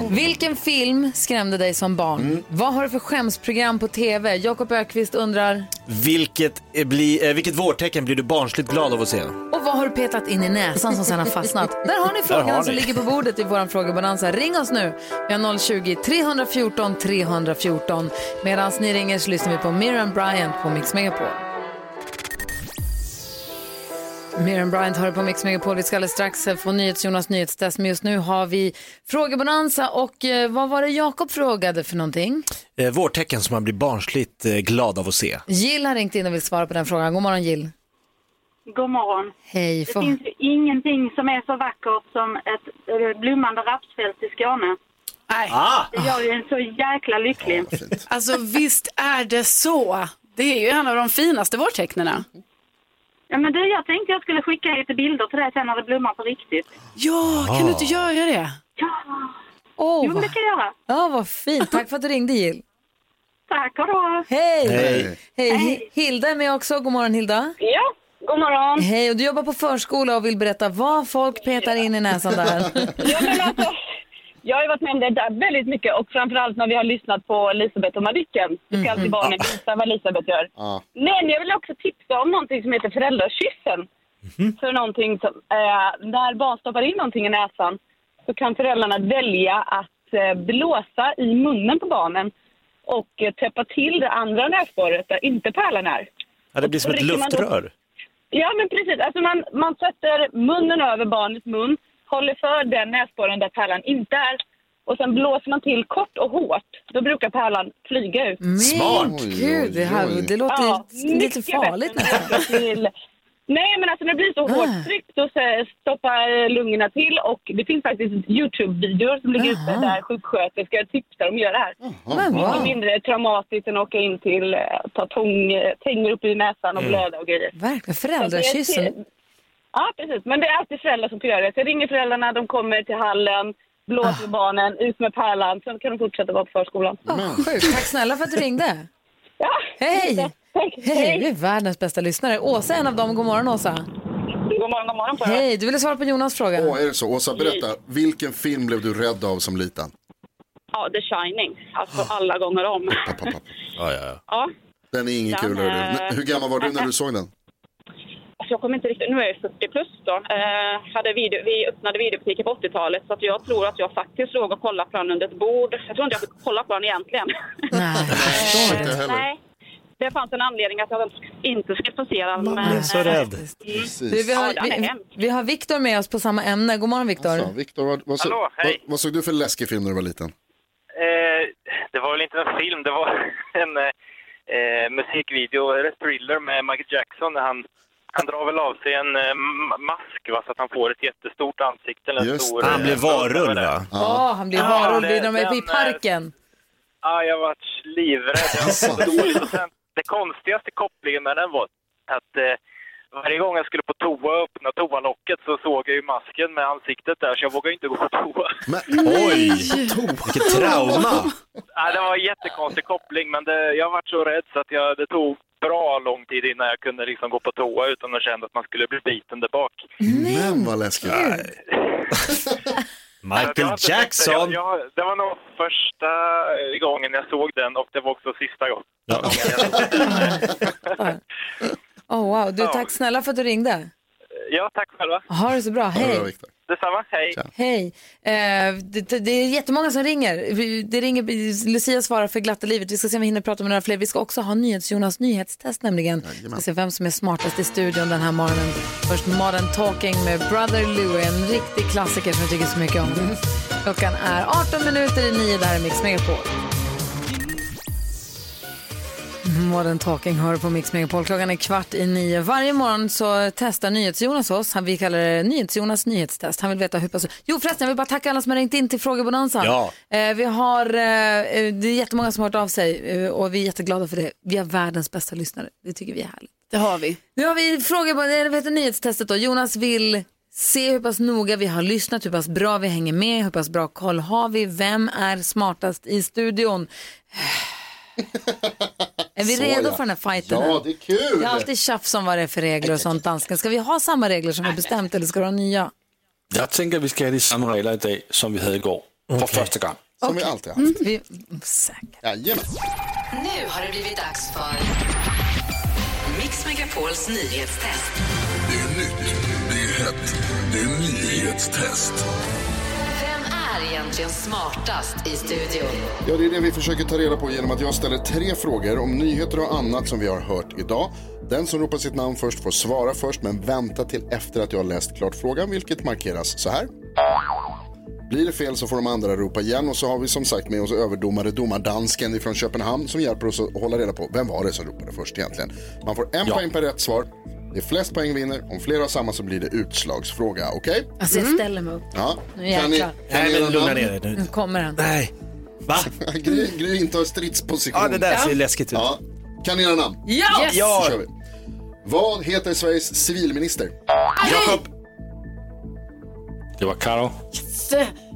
Vilken film skrämde dig som barn? Vad har du för skämsprogram på tv? Jakob Ökvist undrar. Vilket, eh, bli, eh, vilket vårtecken blir du barnsligt glad av att se? Och vad har du petat in i näsan som sen har fastnat? <laughs> Där har ni frågorna har som ni. ligger på bordet i vår frågebonanza. Ring oss nu. Vi har 020 314 314. Medan ni ringer så lyssnar vi på Miriam Bryant på Mix Megapol. Miriam Bryant har det på Mix Megapol. Vi ska alldeles strax eh, få NyhetsJonas nyhetstest. Men just nu har vi frågebonanza. Och eh, vad var det Jakob frågade för någonting? Eh, vårtecken som man blir barnsligt eh, glad av att se. Jill har ringt in och vill svara på den frågan. God morgon Jill. God morgon. Hej. Det Få... finns ju ingenting som är så vackert som ett eh, blommande rapsfält i Skåne. Nej. Det gör ju en så jäkla lycklig. Alltså visst är det så. Det är ju en av de finaste vårtecknena. Ja, men du, jag tänkte jag skulle skicka lite bilder till dig sen när det blommar på riktigt. Ja, kan du inte göra det? Ja, oh, jo, men det kan jag göra. Ja, vad fint. Tack för att du ringde Jill. Tack, ha då. Hej! Hej. Hej! Hi- Hilda är med också. God morgon Hilda. Ja, god morgon. Hej, och du jobbar på förskola och vill berätta vad folk petar in i näsan där. Ja, men alltså, jag har ju varit med om det där väldigt mycket och framförallt när vi har lyssnat på Elisabeth och Madicken. Du ska alltid barnen visa vad Elisabeth gör. Ja. Men jag vill också tipsa om någonting som heter föräldrakyssen. För någonting som, eh, när barn stoppar in någonting i näsan så kan föräldrarna välja att eh, blåsa i munnen på barnen och eh, täppa till det andra näsborret där inte pärlan är. Ja, det blir som ett då- luftrör. Ja, men precis. Alltså man, man sätter munnen över barnets mun, håller för den näsborren där pärlan inte är och sen blåser man till kort och hårt. Då brukar pärlan flyga ut. Men gud, det, här, det låter Ja, lite farligt nästan. till- Nej, men alltså när det blir så Ah. hårt tryck då så stoppar lungorna till och det finns faktiskt Youtube-videor som ligger ute där sjuksköterskor tipsar om att göra det här. Men Mycket wow. mindre traumatiskt än att åka in till, eh, ta tång, tänger upp i näsan och Mm. blöda och grejer. Verkligen, föräldrakyssen. Ja, precis. Men det är alltid föräldrar som får göra det. Så jag ringer föräldrarna, de kommer till hallen, blåser med barnen, ut med pärlan, sen kan de fortsätta vara på förskolan. Sjukt. Tack snälla för att du ringde. <laughs> Ja. Hej! Hej, du är världens bästa lyssnare. Åsa är en av dem. God morgon Åsa. God morgon, god morgon på er. Hej, du ville svara på Jonas fråga. Åh, är det så? Åsa, berätta. Vilken film blev du rädd av som liten? Ja, The Shining. Alltså alla gånger om. Ja, ja, ja. Ja. Den är ingen Den kul. hörru. är- N- Hur gammal var du när du såg den? Alltså jag kommer inte riktigt, nu är jag 40 plus då. Eh, hade video, vi öppnade videobutiker på 80-talet så att jag tror att jag faktiskt låg och kollade på den under ett bord. Jag tror inte jag fick kolla på den egentligen. Nej, <laughs> inte heller. Nej. Det fanns en anledning att jag inte skulle få se den. Men, blev så eh, rädd. Du, vi, har, Ja, vi, vi har Viktor med oss på samma ämne. God morgon Viktor. Så, Viktor, vad, vad, så, Hallå, hej. vad, vad såg du för läskig film när du var liten? Eh, det var väl inte en film, det var <laughs> en eh, eh, musikvideo, eller thriller med Michael Jackson. när Han, han drar väl av sig en eh, mask va, så att han får ett jättestort ansikte. eller En Just stor. Han blev varulv va? Åh, han blir Ja, varulv det- när de är i parken. Ja, jag var livrädd. <laughs> Jag var så dålig. Och sen, det konstigaste kopplingen med den var att eh, varje gång jag skulle på toa och öppna toalocket så såg jag ju masken med ansiktet där så jag vågade inte gå på toa. Men, oj, vilket trauma. Ja, det var en jättekonstig koppling men det, jag var så rädd så att jag, det tog bra lång tid innan jag kunde liksom gå på toa utan att känna att man skulle bli biten där bak. Men vad läskigt. <laughs> Michael. Jackson. Jag, jag, det var nog första gången jag såg den och det var också sista gången. <laughs> Oh, wow. Du, Ja. tack snälla för att du ringde. Ja, tack själva. Ha det så bra. Hej. Detsamma, hej. Hej. Eh, det, det- det är jättemånga som ringer. Vi- Det ringer. Lucia svarar för glatta livet. Vi ska se om vi hinner prata med några fler. Vi ska också ha NyhetsJonas nyhetstest nämligen. Vi ska se vem som är smartast i studion den här morgonen. Först Modern Talking med Brother Louie, en riktig klassiker som jag tycker så mycket om. Klockan är 18 minuter i nio, där är Mix Megapol. Modern Talking hör på Mix Megapol. Klockan är kvart i nio. Varje morgon så testar NyhetsJonas oss. Han, vi kallar det NyhetsJonas nyhetstest. Han vill veta hur pass... Jo förresten, jag vill bara tacka alla som har ringt in till Frågebonanzan. Ja. Eh, vi har, eh, eh, det är jättemånga som har hört av sig eh, och vi är jätteglada för det. Vi har världens bästa lyssnare. Det tycker vi är härligt. Det har vi. Nu har vi frågebonanzan, vad heter nyhetstestet då. Jonas vill se hur pass noga vi har lyssnat, hur pass bra vi hänger med, hur pass bra koll har vi, vem är smartast i studion? Är vi Så, redo ja. för den här fighten? Ja, det är kul. Det är alltid tjafs om vad det är för regler och sånt dansken. Ska vi ha samma regler som vi bestämt eller ska vi ha nya? Jag tänker att vi ska ha de samma regler idag som vi hade igår. För första gången. Som vi alltid har haft. Vi, säkert. Jajamän. Nu har det blivit dags för Mix Megapols nyhetstest. Det är nytt, det är hett, det är nyhetstest. Är egentligen smartast i studion? Ja, det är det vi försöker ta reda på genom att jag ställer tre frågor om nyheter och annat som vi har hört idag. Den som ropar sitt namn först får svara först, men vänta till efter att jag har läst klart frågan, vilket markeras så här. Blir det fel så får de andra ropa igen och så har vi som sagt med oss överdomare domardansken från Köpenhamn som hjälper oss att hålla reda på vem var det som ropade först egentligen. Man får en Ja. poäng per rätt svar. Det är flest poäng vinner. Om flera har samma så blir det utslagsfråga. Okej? Alltså jag ställer mig upp. Ja. Nu Kan ni, jäklar. kan Nej men lugna ner dig Nu nu. kommer han. Nej. Va? <laughs> Gry, Gry intar stridsposition. Ja det där ser läskigt ut. Ja. Kan ni era namn? Ja! Yes. Ja. Så kör vi. Vad heter Sveriges civilminister? Jakob. Det var Karo.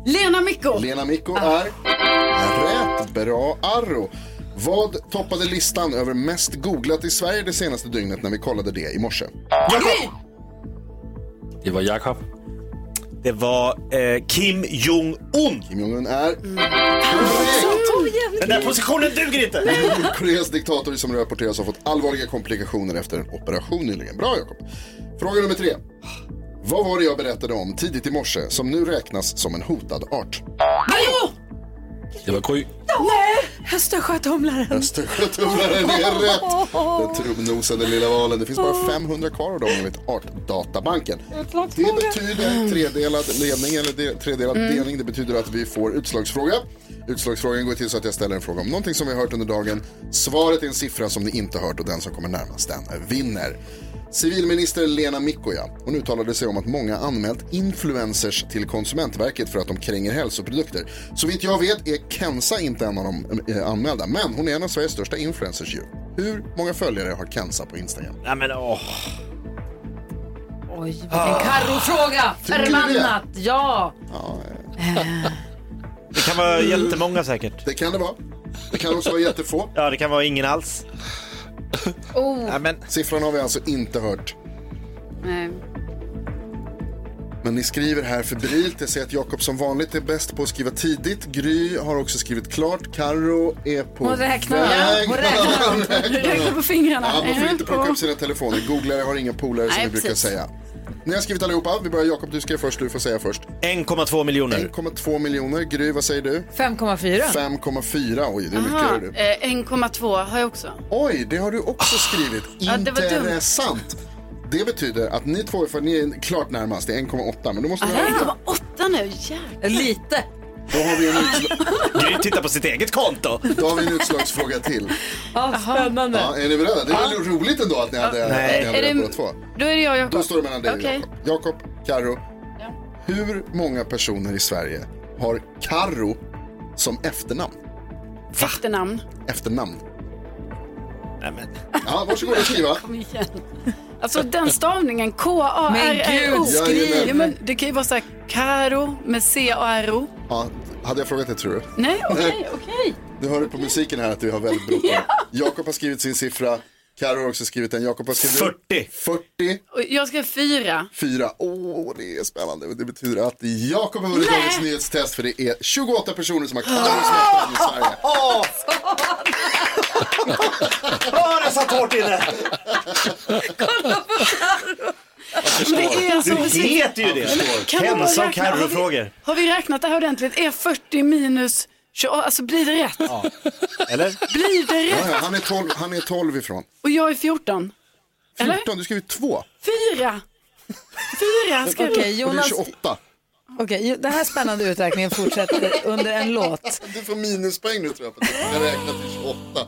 Lena Micko. Lena Micko är rätt. Bra Arro. Vad toppade listan över mest googlat i Sverige det senaste dygnet när vi kollade det i morse? Jakob. Det var Jakob. Det var eh, Kim Jong-Un. Kim Jong-Un är Den där positionen duger inte. Koreas diktator som rapporteras ha fått allvarliga komplikationer efter en operation nyligen. Bra Jakob. Fråga nummer tre. Vad var det jag berättade om tidigt i morse som nu räknas som en hotad art? Det var Gry. Östersjötumlaren. Östersjötumlaren är rätt. Den trubbnosade lilla valen. Det finns bara 500 kvar av dem enligt Artdatabanken. Det betyder tredelad ledning eller de- tredelad delning. Det betyder att vi får utslagsfråga. Utslagsfrågan går till så att jag ställer en fråga om någonting som vi har hört under dagen. Svaret är en siffra som ni inte hört och den som kommer närmast den vinner. Civilminister Lena Mickoja, hon uttalade sig om att många anmält influencers till Konsumentverket för att de kränger hälsoprodukter. Så vitt jag vet är Kensa inte en av de eh, anmälda, men hon är en av Sveriges största influencers ju. Hur många följare har Kensa på Instagram? Nej men åh. Oj, vilken Carro-fråga. Förbannat. Ja. Det kan vara jättemånga säkert. Det kan det vara. Det kan också vara jättefå. Ja det kan vara ingen alls. <laughs> Oh. Nej men Siffran har vi alltså inte hört. Nej. Men ni skriver här febrilt. Jag ser att Jakob som vanligt är bäst på att skriva tidigt. Gry har också skrivit klart. Karo är på Hon räknar. väg. <laughs> Hon räknar. Hon räknar. Räkna på fingrarna. Ja, man får inte plocka upp sina telefoner. Googlare har inga polare som Nej, vi brukar precis. säga. Ni har skrivit allihopa. Vi börjar Jakob, du skrev först. Du får säga först. 1,2 miljoner. 1,2 miljoner. Gry, vad säger du? 5,4. 5,4. Oj, det är mycket. Aha, du. eh, 1,2 har jag också. Oj, det har du också skrivit. Ja, det var dumt. Intressant. Det betyder att ni två, för ni är klart närmast, det är 1,8. Men då måste Ah, ni det är ha 1,8 nu, jävlar. Lite. Då har vi en, utslag, <laughs> Gry tittar på sitt eget konto. då har vi en utslagsfråga till. Ja, spännande. Ja, är ni beredda? Det är väl roligt ändå att ni hade, att Nej. ni hade det- båda två. Då är det jag och Jakob. Då står det mellan dig och Okej. Jakob. Jakob, Karo. Hur många personer i Sverige har Karo som efternamn? Efternamn. Efternamn. Nej men. Ja, varsågod och skriva. Kom igen. Alltså den stavningen, K-A-R-R-O. Skriv. Ja, men det kan ju vara så här, Karo med C-A-R-O. Ja, hade jag frågat det tror du? Nej, okej, okej. Du hör på musiken här att vi har väldigt bråttom. <laughs> Jakob har skrivit sin siffra. Karo har också skrivit en. Jakob har skrivit 40. 40. Och Jag ska fyra. Fyra. Åh, det är spännande. Det betyder att Jakob har vunnit dagens nyhetstest för det är 28 personer som har Karos mästare i Sverige. <laughs> Åh, det satt hårt inne! Men det är så Du heter ju det. Bara och räkna? Har vi- Carro-frågor. Har vi räknat det här ordentligt? Är 40 minus 28, alltså blir det rätt? Eller? Blir det Ja, rätt? ja, han, är 12, han är 12 ifrån. Och jag är 14. Eller? 14, du skrivit två. Fyra. Fyra ska Okej, du. Och det är Jonas, 28. okej, jo, den här spännande uträkningen fortsätter under en låt. Du får minuspoäng nu tror jag. För att jag räknat till 28.